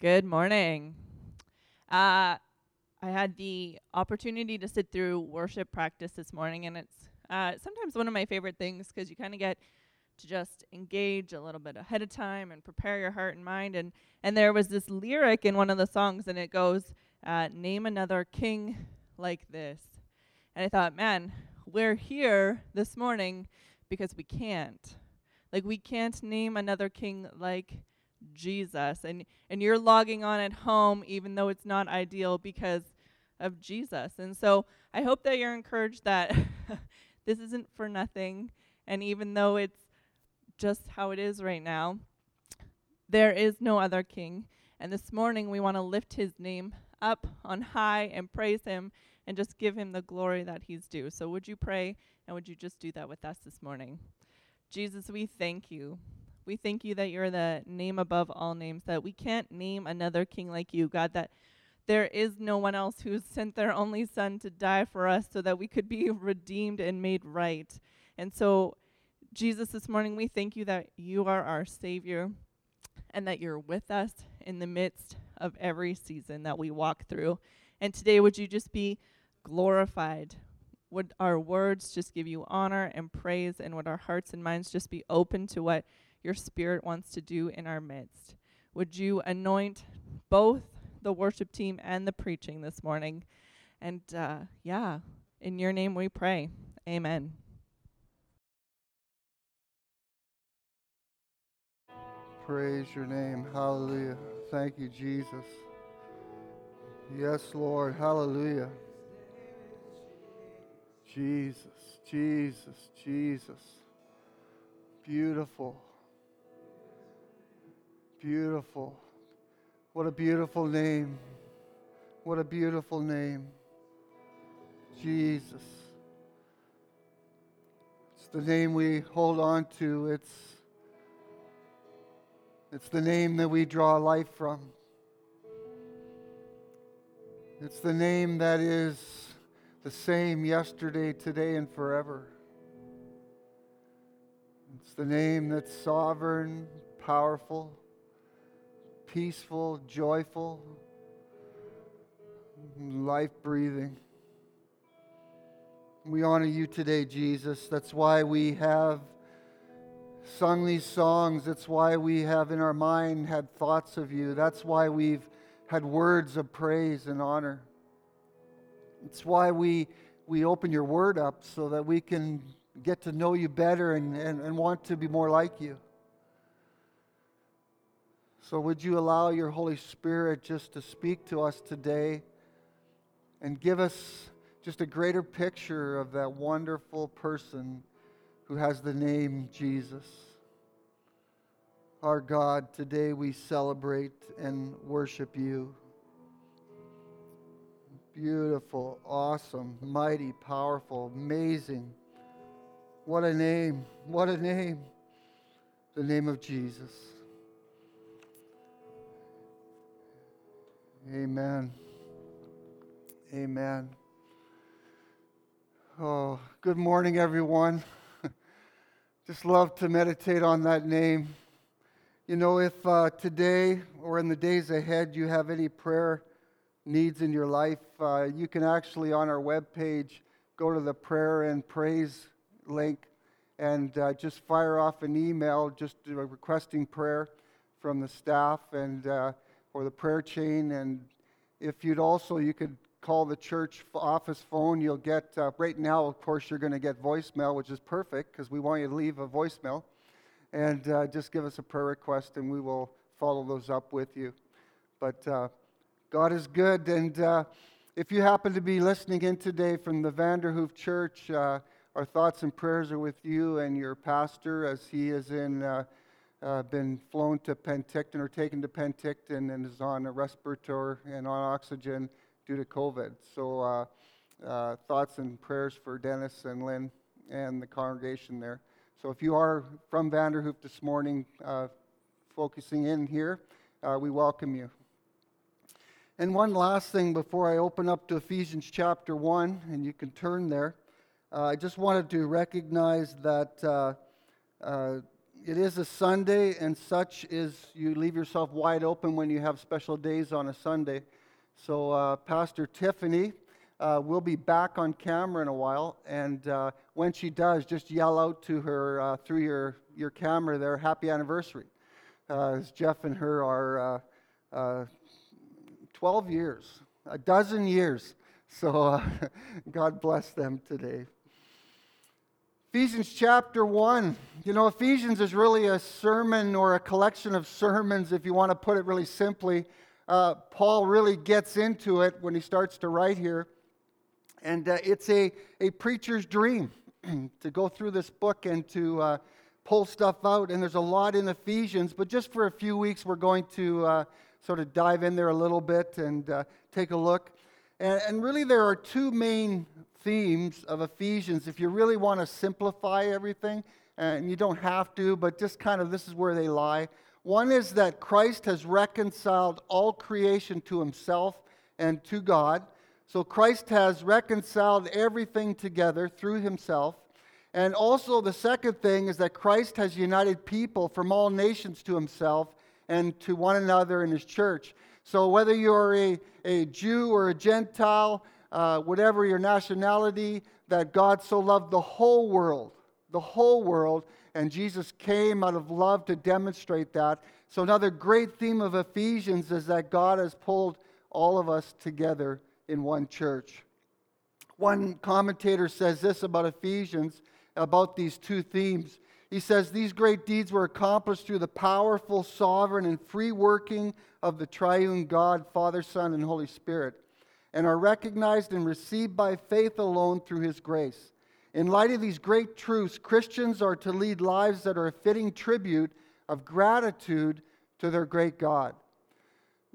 Good morning. Uh, I had the opportunity to sit through worship practice this morning, and it's uh, sometimes one of my favorite things because you kind of get to just engage a little bit ahead of time and prepare your heart and mind. And and there was this lyric in one of the songs, and it goes, uh, "Name another king like this." And I thought, man, we're here this morning because we can't. Like we can't name another king like Jesus. And and you're logging on at home even though it's not ideal because of Jesus. And so I hope that you're encouraged that this isn't for nothing and even though it's just how it is right now, there is no other king. And this morning we want to lift his name up on high and praise him and just give him the glory that he's due. So would you pray and would you just do that with us this morning? Jesus, we thank you. We thank you that you're the name above all names, that we can't name another king like you, God, that there is no one else who sent their only son to die for us so that we could be redeemed and made right. And so, Jesus, this morning we thank you that you are our Savior and that you're with us in the midst of every season that we walk through. And today, would you just be glorified? Would our words just give you honor and praise? And would our hearts and minds just be open to what your Spirit wants to do in our midst. Would you anoint both the worship team and the preaching this morning? And uh, yeah, in your name we pray. Amen. Praise your name. Hallelujah. Thank you, Jesus. Yes, Lord. Hallelujah. Jesus, Jesus, Jesus. Beautiful. Beautiful. What a beautiful name. What a beautiful name. Jesus. It's the name we hold on to. It's, it's the name that we draw life from. It's the name that is the same yesterday, today, and forever. It's the name that's sovereign, powerful, peaceful, joyful, life breathing. We honor you today, Jesus. That's why we have sung these songs. That's why we have in our mind had thoughts of you. That's why we've had words of praise and honor. It's why we, we open your word up so that we can get to know you better and, and, and want to be more like you. So, would you allow your Holy Spirit just to speak to us today and give us just a greater picture of that wonderful person who has the name Jesus? Our God, today we celebrate and worship you. Beautiful, awesome, mighty, powerful, amazing. What a name! What a name! The name of Jesus. Amen. Amen. Oh, good morning, everyone. Just love to meditate on that name. You know, if uh, today or in the days ahead you have any prayer needs in your life, uh, you can actually on our webpage go to the prayer and praise link and uh, just fire off an email just requesting prayer from the staff and uh, or the prayer chain. And if you'd also, you could call the church office phone. You'll get, uh, right now, of course, you're going to get voicemail, which is perfect because we want you to leave a voicemail. And uh, just give us a prayer request and we will follow those up with you. But uh, God is good. And uh, if you happen to be listening in today from the Vanderhoof Church, uh, our thoughts and prayers are with you and your pastor as he is in uh, been flown to Penticton or taken to Penticton and is on a respirator and on oxygen due to COVID. So, uh, uh, thoughts and prayers for Dennis and Lynn and the congregation there. So, if you are from Vanderhoof this morning, uh, focusing in here, uh, we welcome you. And one last thing before I open up to Ephesians chapter 1, and you can turn there, uh, I just wanted to recognize that it is a Sunday, and such is you leave yourself wide open when you have special days on a Sunday. So, uh, Pastor Tiffany uh, will be back on camera in a while, and uh, when she does, just yell out to her uh, through your, your camera there, Happy Anniversary. Uh, as Jeff and her are uh, 12 years, a dozen years. So, God bless them today. Ephesians chapter 1. You know, Ephesians is really a sermon or a collection of sermons, if you want to put it really simply. Uh, Paul really gets into it when he starts to write here. And uh, it's a, a preacher's dream to go through this book and to uh, pull stuff out. And there's a lot in Ephesians, but just for a few weeks, we're going to uh, sort of dive in there a little bit and uh, take a look. And, and really, there are two main themes of Ephesians, if you really want to simplify everything, and you don't have to, but just kind of this is where they lie. One is that Christ has reconciled all creation to himself and to God. So Christ has reconciled everything together through himself. And also, the second thing is that Christ has united people from all nations to himself and to one another in his church. So, whether you're a, a Jew or a Gentile, uh, whatever your nationality, that God so loved the whole world, the whole world, and Jesus came out of love to demonstrate that. So, another great theme of Ephesians is that God has pulled all of us together in one church. One commentator says this about Ephesians, about these two themes. He says, These great deeds were accomplished through the powerful, sovereign, and free working of the triune God, Father, Son, and Holy Spirit and are recognized and received by faith alone through His grace. In light of these great truths, Christians are to lead lives that are a fitting tribute of gratitude to their great God.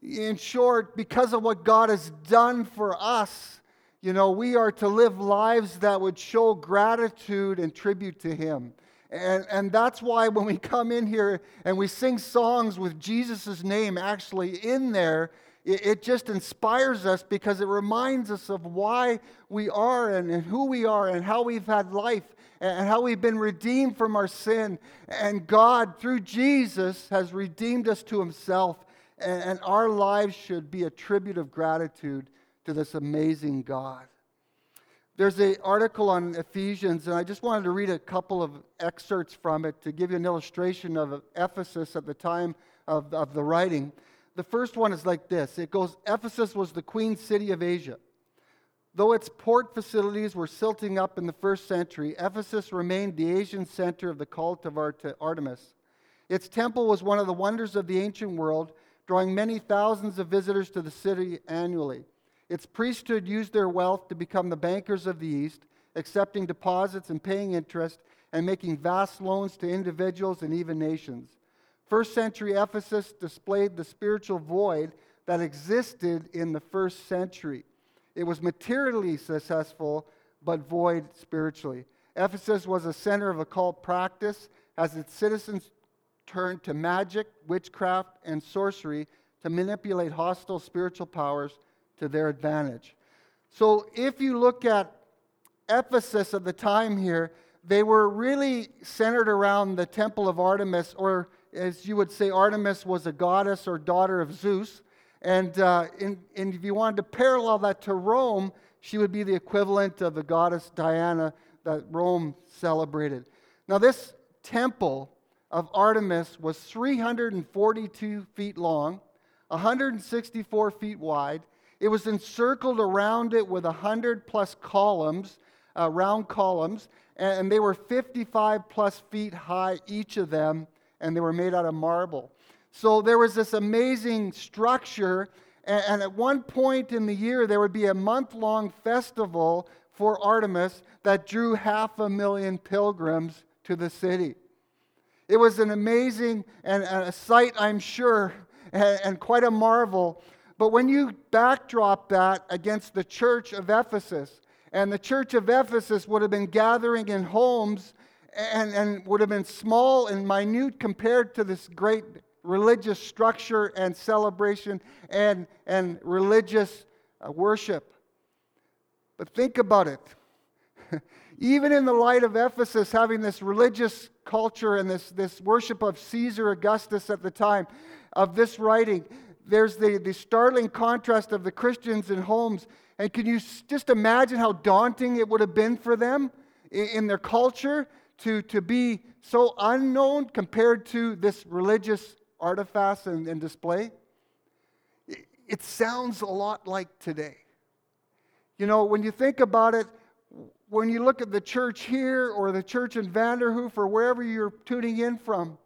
In short, because of what God has done for us, you know, we are to live lives that would show gratitude and tribute to Him. And, and that's why when we come in here and we sing songs with Jesus' name actually in there, it just inspires us because it reminds us of why we are and, and who we are and how we've had life and how we've been redeemed from our sin. And God, through Jesus, has redeemed us to himself. And, and our lives should be a tribute of gratitude to this amazing God. There's an article on Ephesians, and I just wanted to read a couple of excerpts from it to give you an illustration of Ephesus at the time of, of the writing. The first one is like this it goes Ephesus was the queen city of Asia. Though its port facilities were silting up in the first century, Ephesus remained the Asian center of the cult of Artemis. Its temple was one of the wonders of the ancient world, drawing many thousands of visitors to the city annually. Its priesthood used their wealth to become the bankers of the East, accepting deposits and paying interest, and making vast loans to individuals and even nations. First century Ephesus displayed the spiritual void that existed in the first century. It was materially successful, but void spiritually. Ephesus was a center of occult practice as its citizens turned to magic, witchcraft, and sorcery to manipulate hostile spiritual powers to their advantage. So if you look at Ephesus at the time here, they were really centered around the temple of Artemis, or as you would say, Artemis was a goddess or daughter of Zeus. And, uh, in, and if you wanted to parallel that to Rome, she would be the equivalent of the goddess Diana that Rome celebrated. Now, this temple of Artemis was 342 feet long, 164 feet wide. It was encircled around it with 100 plus columns, uh, round columns, and they were 55 plus feet high, each of them and they were made out of marble. So there was this amazing structure, and, at one point in the year, there would be a month long festival for Artemis that drew half a million pilgrims to the city. It was an amazing and a sight, I'm sure, and, and quite a marvel. But when you backdrop that against the church of Ephesus, and the church of Ephesus would have been gathering in homes and, and would have been small and minute compared to this great religious structure and celebration and, and religious uh, worship. But think about it. Even in the light of Ephesus having this religious culture and this, this worship of Caesar Augustus at the time of this writing, there's the, the startling contrast of the Christians in homes. And can you just imagine how daunting it would have been for them in, in their culture to, to be so unknown compared to this religious artifacts and, and display? It, it sounds a lot like today. You know, when you think about it, when you look at the church here or the church in Vanderhoof or wherever you're tuning in from,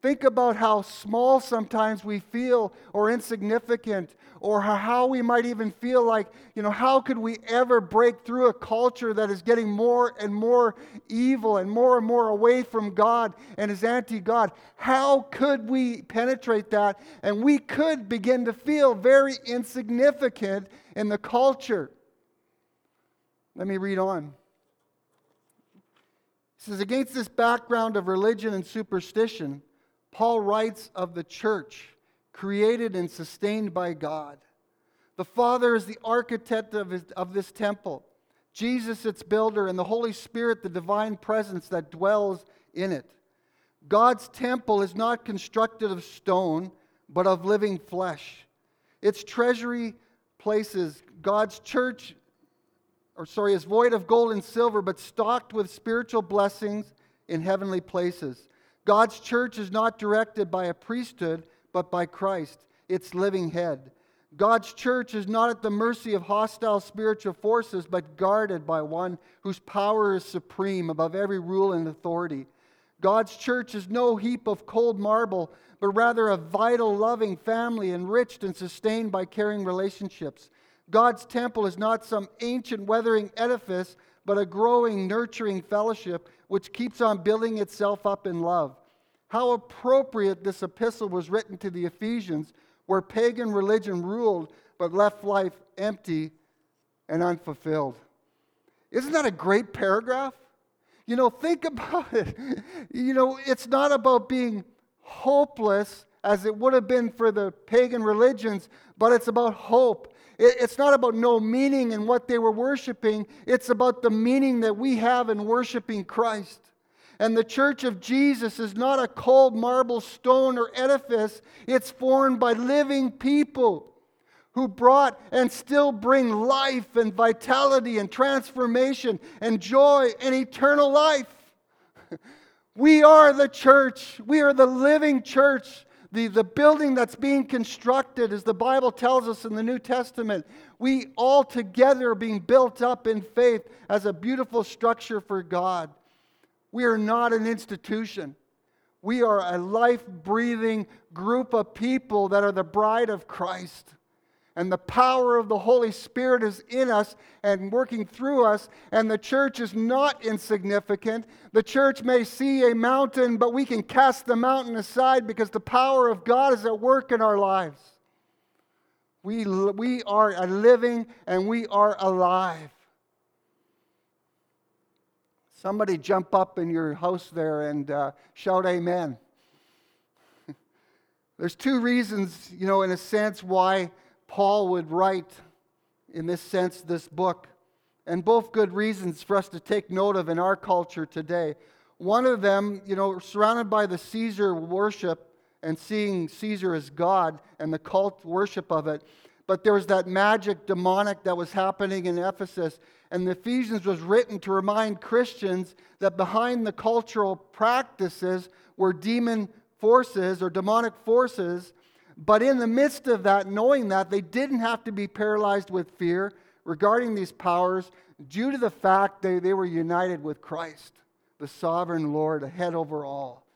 think about how small sometimes we feel or insignificant or how we might even feel like, you know, how could we ever break through a culture that is getting more and more evil and more and more away from God and is anti God? How could we penetrate that? And we could begin to feel very insignificant in the culture. Let me read on. He says, Against this background of religion and superstition, Paul writes of the church created and sustained by God. The Father is the architect of, his, of this temple, Jesus, its builder, and the Holy Spirit, the divine presence that dwells in it. God's temple is not constructed of stone, but of living flesh. Its treasury places God's church or sorry, is void of gold and silver, but stocked with spiritual blessings in heavenly places. God's church is not directed by a priesthood, but by Christ, its living head. God's church is not at the mercy of hostile spiritual forces, but guarded by one whose power is supreme above every rule and authority. God's church is no heap of cold marble, but rather a vital, loving family enriched and sustained by caring relationships. God's temple is not some ancient weathering edifice, but a growing, nurturing fellowship which keeps on building itself up in love. How appropriate this epistle was written to the Ephesians, where pagan religion ruled but left life empty and unfulfilled. Isn't that a great paragraph? You know, think about it. You know, it's not about being hopeless as it would have been for the pagan religions, but it's about hope. It's not about no meaning in what they were worshiping, it's about the meaning that we have in worshiping Christ. And the church of Jesus is not a cold marble stone or edifice, it's formed by living people who brought and still bring life and vitality and transformation and joy and eternal life. We are the church. We are the living church the, the building that's being constructed, as the Bible tells us in the New Testament, we all together are being built up in faith as a beautiful structure for God. We are not an institution. We are a life breathing group of people that are the bride of Christ and the power of the Holy Spirit is in us and working through us, and the church is not insignificant. The church may see a mountain, but we can cast the mountain aside because the power of God is at work in our lives. We, we are living and we are alive. Somebody jump up in your house there and uh, shout amen. There's two reasons, you know, in a sense, why Paul would write, in this sense, this book. And both good reasons for us to take note of in our culture today. One of them, you know, surrounded by the Caesar worship and seeing Caesar as God and the cult worship of it. But there was that magic demonic that was happening in Ephesus. And the Ephesians was written to remind Christians that behind the cultural practices were demon forces or demonic forces but in the midst of that, knowing that, they didn't have to be paralyzed with fear regarding these powers due to the fact they, they were united with Christ, the sovereign Lord, ahead over all.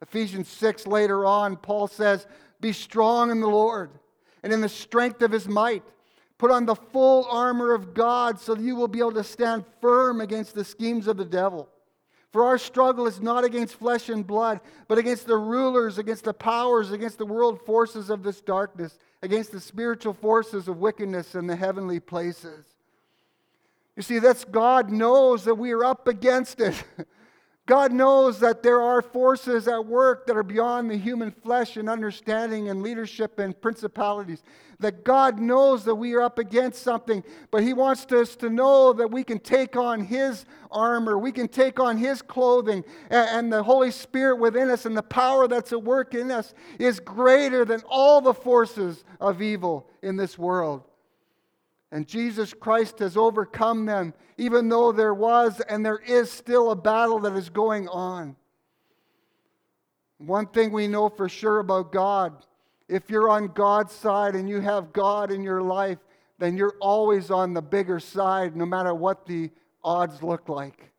Ephesians 6, later on, Paul says, Be strong in the Lord and in the strength of his might. Put on the full armor of God so that you will be able to stand firm against the schemes of the devil. For our struggle is not against flesh and blood, but against the rulers, against the powers, against the world forces of this darkness, against the spiritual forces of wickedness in the heavenly places. You see, that's God knows that we are up against it. God knows that there are forces at work that are beyond the human flesh and understanding and leadership and principalities. That God knows that we are up against something, but He wants us to know that we can take on His armor, we can take on His clothing, and the Holy Spirit within us and the power that's at work in us is greater than all the forces of evil in this world. And Jesus Christ has overcome them, even though there was and there is still a battle that is going on. One thing we know for sure about God if you're on God's side and you have God in your life, then you're always on the bigger side, no matter what the odds look like.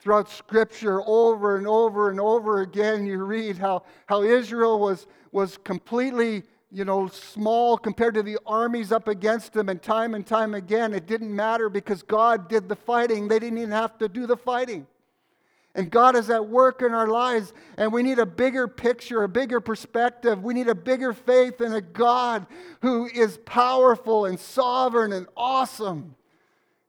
Throughout Scripture, over and over and over again, you read how, how Israel was, was completely you know, small compared to the armies up against them, and time and time again, it didn't matter because God did the fighting. They didn't even have to do the fighting. And God is at work in our lives, and we need a bigger picture, a bigger perspective. We need a bigger faith in a God who is powerful and sovereign and awesome.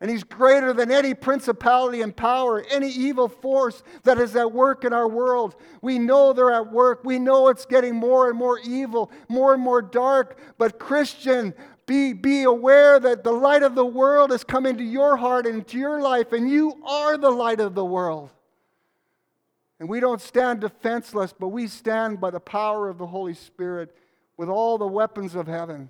And he's greater than any principality and power, any evil force that is at work in our world. We know they're at work. We know it's getting more and more evil, more and more dark. But, Christian, be, be aware that the light of the world is coming to your heart and into your life, and you are the light of the world. And we don't stand defenseless, but we stand by the power of the Holy Spirit with all the weapons of heaven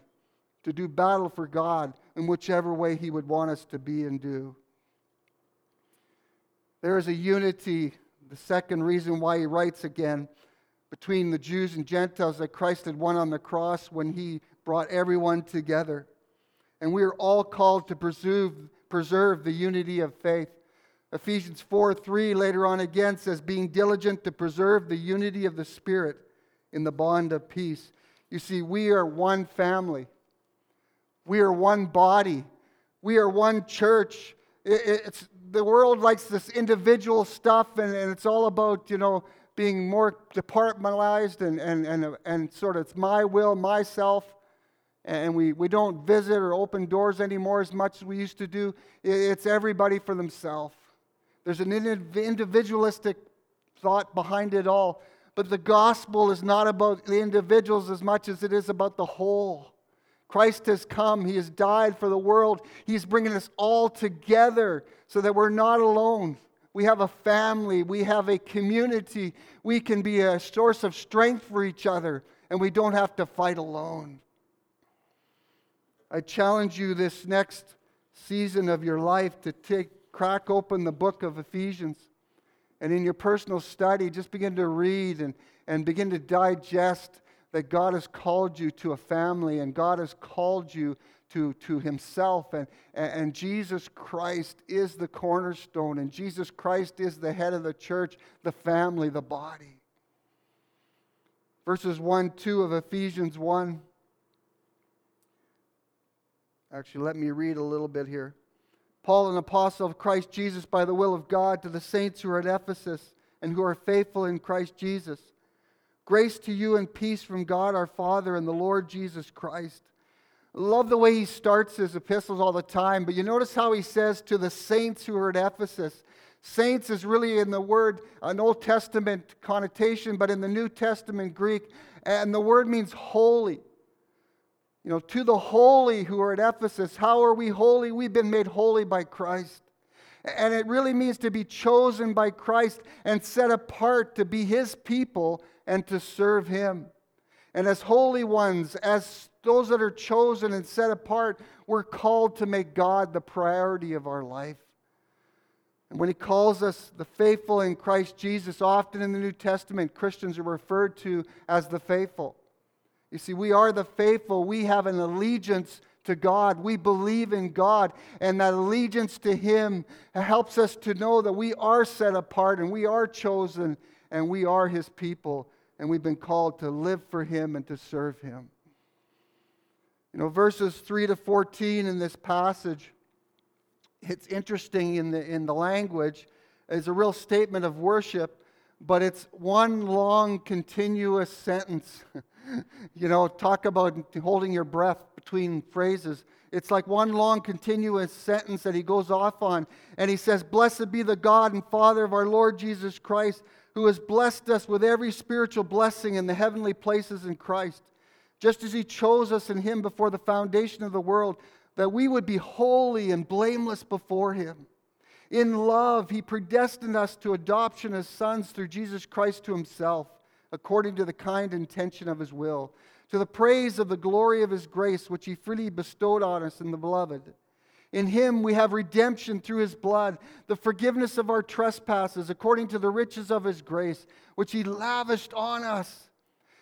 to do battle for God in whichever way He would want us to be and do. There is a unity, the second reason why He writes again, between the Jews and Gentiles that Christ had won on the cross when He brought everyone together. And we are all called to preserve, preserve the unity of faith. Ephesians 4 3 later on again says, being diligent to preserve the unity of the Spirit in the bond of peace. You see, we are one family. We are one body. We are one church. It's, the world likes this individual stuff, and, and it's all about, you know, being more departmentalized and, and, and, and sort of it's my will, myself. And we, we don't visit or open doors anymore as much as we used to do. It's everybody for themselves. There's an individualistic thought behind it all. But the gospel is not about the individuals as much as it is about the whole. Christ has come. He has died for the world. He's bringing us all together so that we're not alone. We have a family. We have a community. We can be a source of strength for each other, and we don't have to fight alone. I challenge you this next season of your life to take, crack open the book of Ephesians. And in your personal study, just begin to read and, and begin to digest that God has called you to a family and God has called you to, to Himself. And, and Jesus Christ is the cornerstone, and Jesus Christ is the head of the church, the family, the body. Verses 1 2 of Ephesians 1. Actually, let me read a little bit here. Paul, an apostle of Christ Jesus by the will of God, to the saints who are at Ephesus and who are faithful in Christ Jesus Grace to you and peace from God our Father and the Lord Jesus Christ. Love the way he starts his epistles all the time, but you notice how he says to the saints who are at Ephesus. Saints is really in the word an Old Testament connotation, but in the New Testament Greek, and the word means holy. You know, to the holy who are at Ephesus, how are we holy? We've been made holy by Christ. And it really means to be chosen by Christ and set apart to be his people and to serve Him. And as holy ones, as those that are chosen and set apart, we're called to make God the priority of our life. And when He calls us the faithful in Christ Jesus, often in the New Testament, Christians are referred to as the faithful. You see, we are the faithful. We have an allegiance to God. We believe in God, and that allegiance to Him helps us to know that we are set apart and we are chosen and we are His people and we've been called to live for Him and to serve Him. You know, verses 3 to 14 in this passage, it's interesting in the, in the language. It's a real statement of worship, but it's one long, continuous sentence. you know, talk about holding your breath between phrases. It's like one long continuous sentence that he goes off on. And he says, Blessed be the God and Father of our Lord Jesus Christ, who has blessed us with every spiritual blessing in the heavenly places in Christ, just as he chose us in him before the foundation of the world, that we would be holy and blameless before him. In love, he predestined us to adoption as sons through Jesus Christ to himself, according to the kind intention of his will, to the praise of the glory of his grace, which he freely bestowed on us in the beloved. In him we have redemption through his blood, the forgiveness of our trespasses, according to the riches of his grace, which he lavished on us.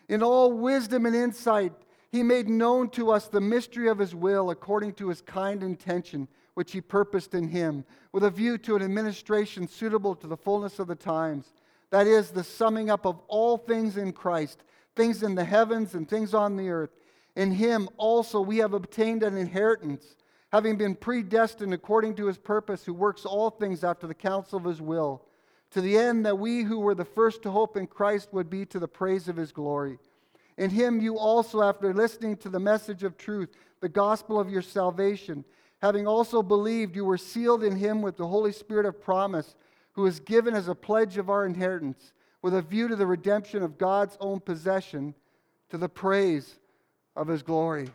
In all wisdom and insight, he made known to us the mystery of his will, according to his kind intention which he purposed in him, with a view to an administration suitable to the fullness of the times. That is, the summing up of all things in Christ, things in the heavens and things on the earth. In him also we have obtained an inheritance, having been predestined according to his purpose, who works all things after the counsel of his will, to the end that we who were the first to hope in Christ would be to the praise of his glory. In him you also, after listening to the message of truth, the gospel of your salvation, having also believed, you were sealed in him with the Holy Spirit of promise, who is given as a pledge of our inheritance, with a view to the redemption of God's own possession, to the praise of his glory.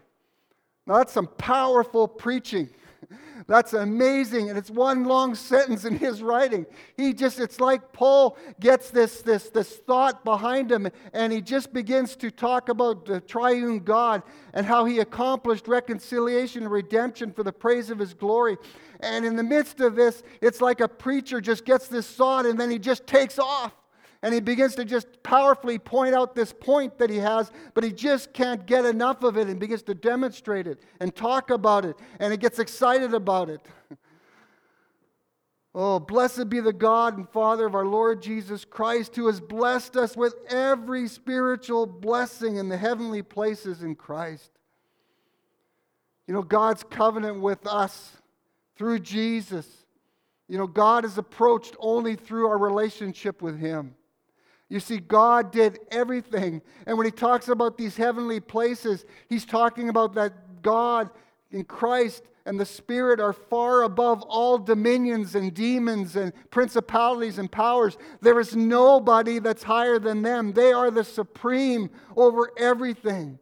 Now, that's some powerful preaching. That's amazing. And it's one long sentence in his writing. He just, it's like Paul gets this, this, this thought behind him and he just begins to talk about the triune God and how he accomplished reconciliation and redemption for the praise of his glory. And in the midst of this, it's like a preacher just gets this thought and then he just takes off and he begins to just powerfully point out this point that he has, but he just can't get enough of it and begins to demonstrate it and talk about it, and he gets excited about it. oh, blessed be the God and Father of our Lord Jesus Christ, who has blessed us with every spiritual blessing in the heavenly places in Christ. You know, God's covenant with us through Jesus. You know, God is approached only through our relationship with Him. You see, God did everything. And when he talks about these heavenly places, he's talking about that God in Christ and the Spirit are far above all dominions and demons and principalities and powers. There is nobody that's higher than them. They are the supreme over everything.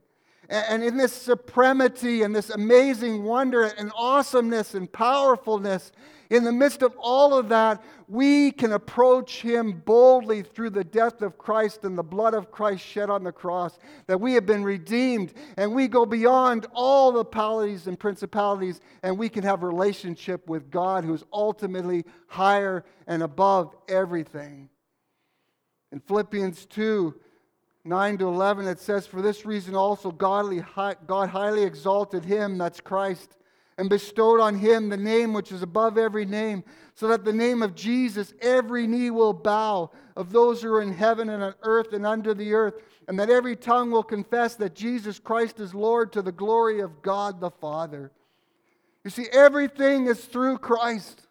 And in this supremacy and this amazing wonder and awesomeness and powerfulness, in the midst of all of that, we can approach Him boldly through the death of Christ and the blood of Christ shed on the cross, that we have been redeemed and we go beyond all the powers and principalities and we can have a relationship with God who's ultimately higher and above everything. In Philippians 2, 9 to 11, it says, For this reason also godly, God highly exalted him, that's Christ, and bestowed on him the name which is above every name, so that the name of Jesus every knee will bow of those who are in heaven and on earth and under the earth, and that every tongue will confess that Jesus Christ is Lord to the glory of God the Father. You see, everything is through Christ.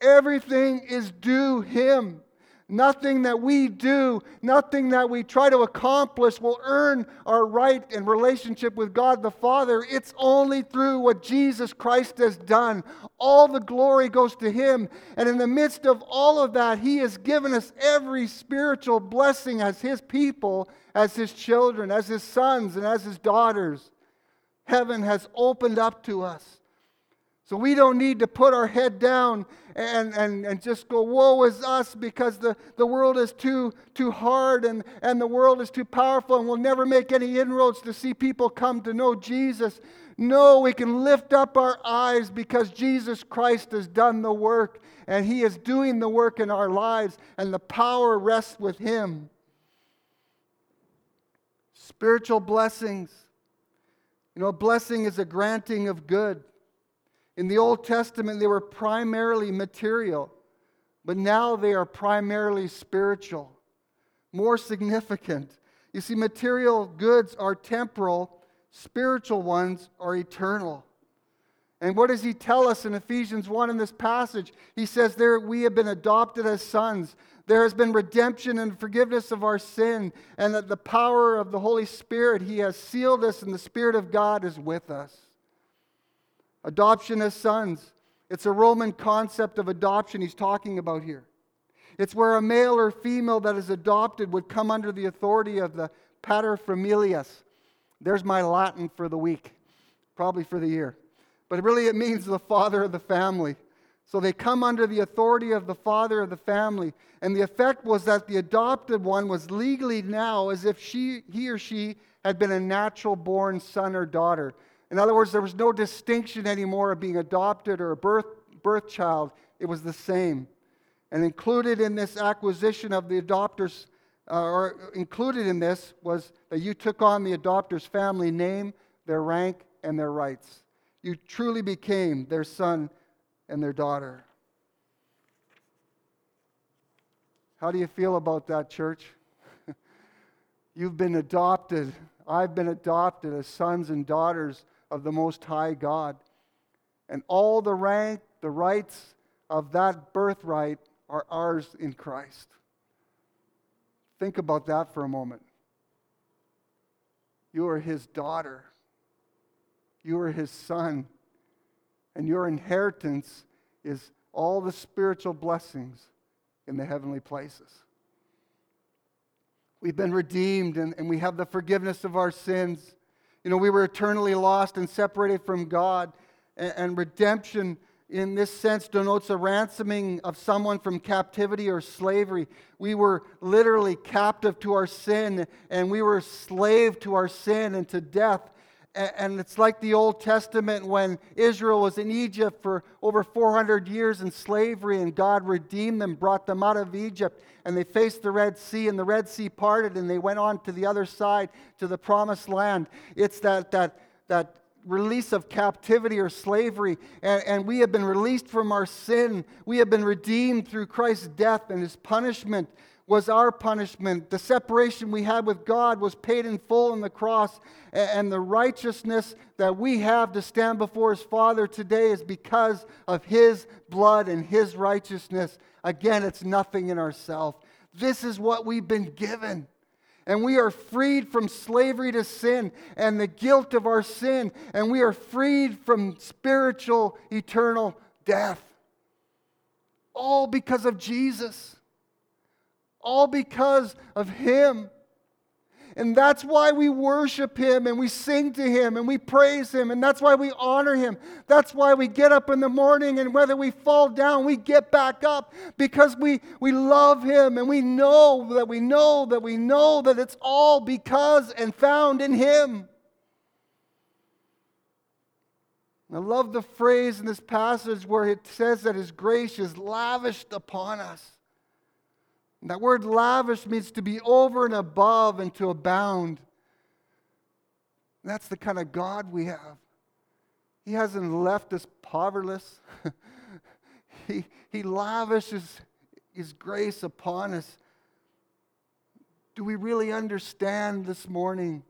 Everything is due him. Nothing that we do, nothing that we try to accomplish will earn our right and relationship with God the Father. It's only through what Jesus Christ has done. All the glory goes to Him. And in the midst of all of that, He has given us every spiritual blessing as His people, as His children, as His sons, and as His daughters. Heaven has opened up to us. So we don't need to put our head down and, and, and just go, woe is us, because the, the world is too, too hard and, and the world is too powerful and we'll never make any inroads to see people come to know Jesus. No, we can lift up our eyes because Jesus Christ has done the work and He is doing the work in our lives, and the power rests with Him. Spiritual blessings. You know, a blessing is a granting of good. In the Old Testament, they were primarily material, but now they are primarily spiritual, more significant. You see, material goods are temporal, spiritual ones are eternal. And what does he tell us in Ephesians 1 in this passage? He says, There we have been adopted as sons. There has been redemption and forgiveness of our sin, and that the power of the Holy Spirit, He has sealed us, and the Spirit of God is with us. Adoption as sons. It's a Roman concept of adoption he's talking about here. It's where a male or female that is adopted would come under the authority of the paterfamilias. There's my Latin for the week, probably for the year. But really, it means the father of the family. So they come under the authority of the father of the family. And the effect was that the adopted one was legally now as if she, he or she had been a natural born son or daughter. In other words, there was no distinction anymore of being adopted or a birth, birth child. It was the same. And included in this acquisition of the adopters, uh, or included in this, was that you took on the adopter's family name, their rank, and their rights. You truly became their son and their daughter. How do you feel about that, church? You've been adopted. I've been adopted as sons and daughters of the Most High God. And all the rank, the rights of that birthright are ours in Christ. Think about that for a moment. You are his daughter. You are his son. And your inheritance is all the spiritual blessings in the heavenly places. We've been redeemed and, and we have the forgiveness of our sins. You know, we were eternally lost and separated from God. And, redemption, in this sense, denotes a ransoming of someone from captivity or slavery. We were literally captive to our sin, and we were slave to our sin and to death. And it's like the Old Testament when Israel was in Egypt for over 400 years in slavery, and God redeemed them, brought them out of Egypt, and they faced the Red Sea, and the Red Sea parted, and they went on to the other side, to the promised land. It's that, that, that release of captivity or slavery, and, and we have been released from our sin. We have been redeemed through Christ's death and his punishment was our punishment. The separation we had with God was paid in full on the cross. And the righteousness that we have to stand before His Father today is because of His blood and His righteousness. Again, it's nothing in ourselves. This is what we've been given. And we are freed from slavery to sin and the guilt of our sin. And we are freed from spiritual, eternal death. All because of Jesus all because of Him. And that's why we worship Him and we sing to Him and we praise Him. And that's why we honor Him. That's why we get up in the morning and whether we fall down, we get back up because we, we love Him and we know that we know that we know that it's all because and found in Him. I love the phrase in this passage where it says that His grace is lavished upon us. That word lavish means to be over and above and to abound. That's the kind of God we have. He hasn't left us poverless. he, he lavishes His grace upon us. Do we really understand this morning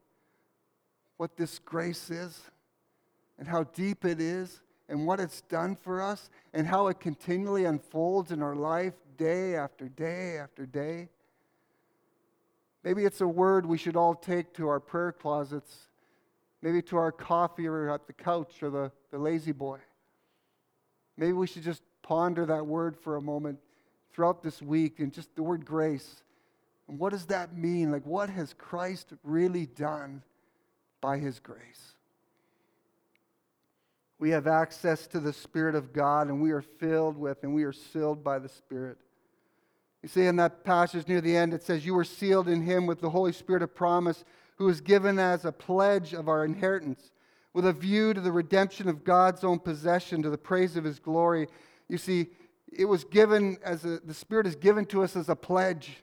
what this grace is and how deep it is and what it's done for us and how it continually unfolds in our life day after day after day. Maybe it's a word we should all take to our prayer closets, maybe to our coffee or at the couch or the, the lazy boy. Maybe we should just ponder that word for a moment throughout this week and just the word grace. And what does that mean? Like, what has Christ really done by his grace? We have access to the Spirit of God, and we are filled with and we are sealed by the Spirit. You see, in that passage near the end, it says, You were sealed in him with the Holy Spirit of promise, who was given as a pledge of our inheritance, with a view to the redemption of God's own possession, to the praise of his glory. You see, it was given as a, the Spirit is given to us as a pledge.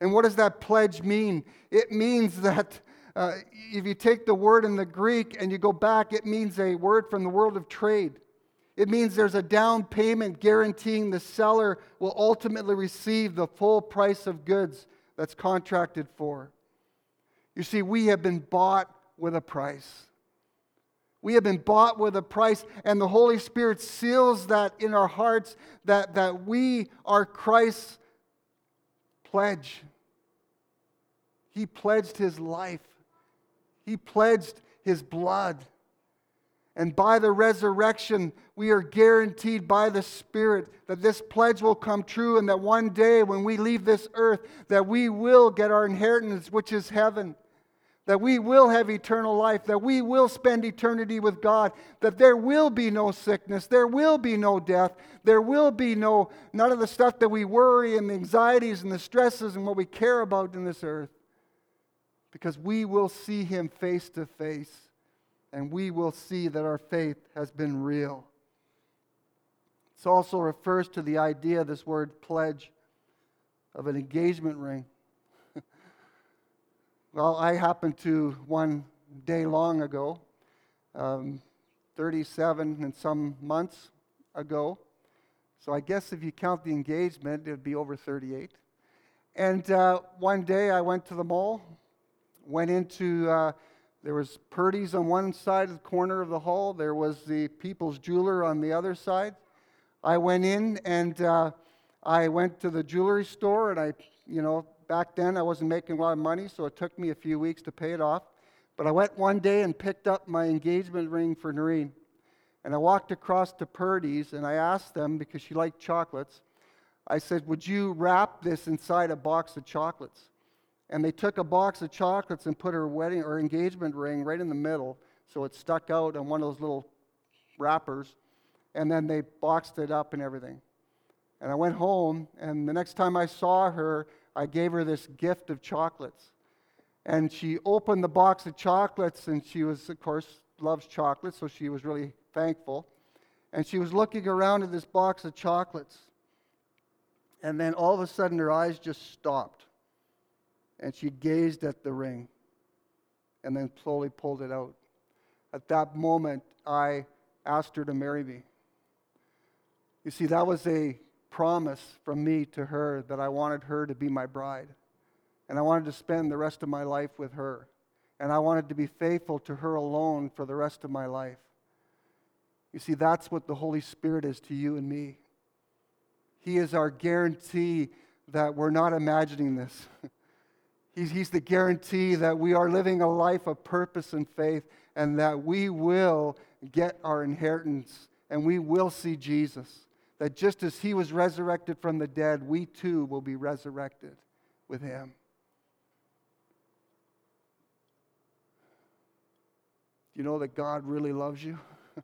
And what does that pledge mean? It means that uh, if you take the word in the Greek and you go back, it means a word from the world of trade. It means there's a down payment guaranteeing the seller will ultimately receive the full price of goods that's contracted for. You see, we have been bought with a price. We have been bought with a price, and the Holy Spirit seals that in our hearts that, that we are Christ's pledge. He pledged his life, he pledged his blood. And by the resurrection, we are guaranteed by the Spirit that this pledge will come true and that one day when we leave this earth, that we will get our inheritance, which is heaven. That we will have eternal life, that we will spend eternity with God, that there will be no sickness, there will be no death, there will be no, none of the stuff that we worry and the anxieties and the stresses and what we care about in this earth. Because we will see Him face to face and we will see that our faith has been real. This also refers to the idea, this word pledge, of an engagement ring. well, I happened to one day long ago, um, 37 and some months ago. So I guess if you count the engagement, it would be over 38. And uh, one day I went to the mall, went into uh, there was Purdy's on one side of the corner of the hall. There was the People's Jeweler on the other side. I went in and uh, I went to the jewelry store, and I, you know, back then I wasn't making a lot of money, so it took me a few weeks to pay it off. But I went one day and picked up my engagement ring for Noreen. And I walked across to Purdy's and I asked them, because she liked chocolates, I said, Would you wrap this inside a box of chocolates? And they took a box of chocolates and put her wedding or engagement ring right in the middle so it stuck out on one of those little wrappers. And then they boxed it up and everything. And i went home and the next time i saw her i gave her this gift of chocolates. And she opened the box of chocolates and she was of course loves chocolate so she was really thankful. And she was looking around at this box of chocolates. And then all of a sudden her eyes just stopped and she gazed at the ring and then slowly pulled it out. At that moment, I asked her to marry me. You see, that was a promise from me to her that I wanted her to be my bride. And I wanted to spend the rest of my life with her. And I wanted to be faithful to her alone for the rest of my life. You see, that's what the Holy Spirit is to you and me. He is our guarantee that we're not imagining this. He's, he's the guarantee that we are living a life of purpose and faith and that we will get our inheritance and we will see Jesus. That just as he was resurrected from the dead, we too will be resurrected with him. Do you know that God really loves you?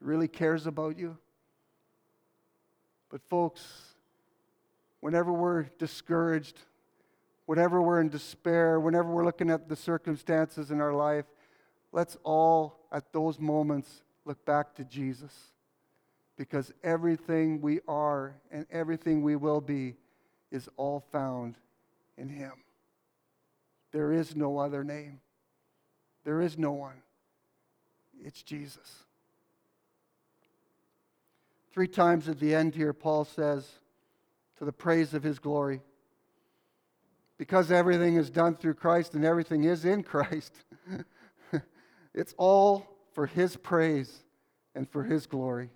really cares about you? But, folks, whenever we're discouraged, whenever we're in despair, whenever we're looking at the circumstances in our life, let's all, at those moments, look back to Jesus. Because everything we are and everything we will be is all found in Him. There is no other name, there is no one. It's Jesus. Three times at the end here, Paul says, to the praise of His glory because everything is done through Christ and everything is in Christ, it's all for His praise and for His glory.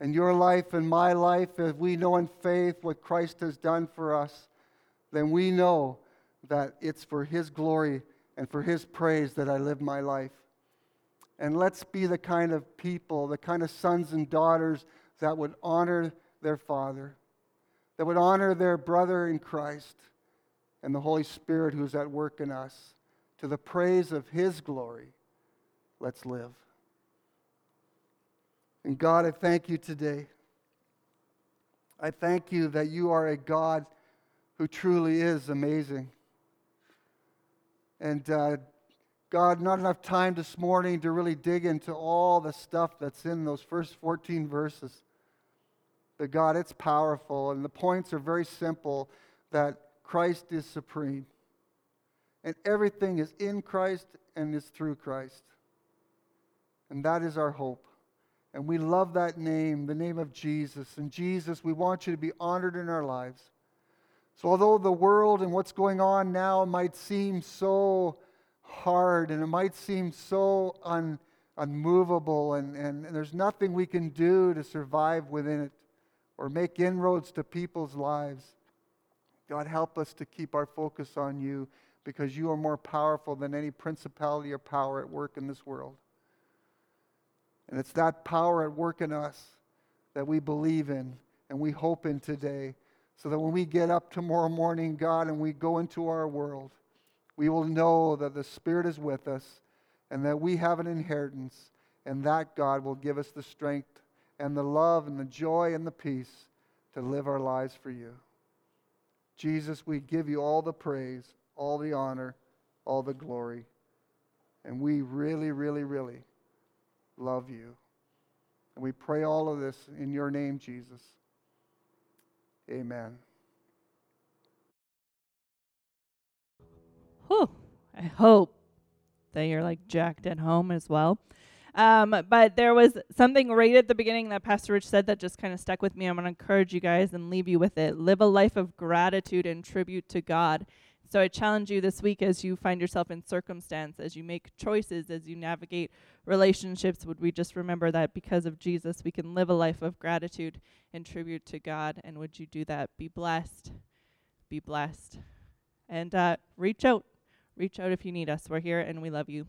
And your life and my life, if we know in faith what Christ has done for us, then we know that it's for His glory and for His praise that I live my life. And let's be the kind of people, the kind of sons and daughters that would honor their father, that would honor their brother in Christ and the Holy Spirit who's at work in us. To the praise of His glory, let's live. And God, I thank you today. I thank you that you are a God who truly is amazing. And uh, God, not enough time this morning to really dig into all the stuff that's in those first 14 verses. But God, it's powerful, and the points are very simple that Christ is supreme. And everything is in Christ and is through Christ. And that is our hope. And we love that name, the name of Jesus. And Jesus, we want you to be honored in our lives. So, although the world and what's going on now might seem so hard and it might seem so un, unmovable, and, and, and there's nothing we can do to survive within it or make inroads to people's lives. God, help us to keep our focus on you because you are more powerful than any principality or power at work in this world. And it's that power at work in us that we believe in and we hope in today. So that when we get up tomorrow morning, God, and we go into our world, we will know that the Spirit is with us and that we have an inheritance, and that God will give us the strength and the love and the joy and the peace to live our lives for you. Jesus, we give you all the praise, all the honor, all the glory. And we really, really, really love you. And we pray all of this in your name, Jesus. Amen. Whew. I hope that you're like jacked at home as well. Um, but there was something right at the beginning that Pastor Rich said that just kind of stuck with me. I'm going to encourage you guys and leave you with it. Live a life of gratitude and tribute to God. So I challenge you this week as you find yourself in circumstance, as you make choices, as you navigate relationships, would we just remember that because of Jesus, we can live a life of gratitude and tribute to God? And would you do that? Be blessed. Be blessed. And uh, reach out. Reach out if you need us. We're here and we love you.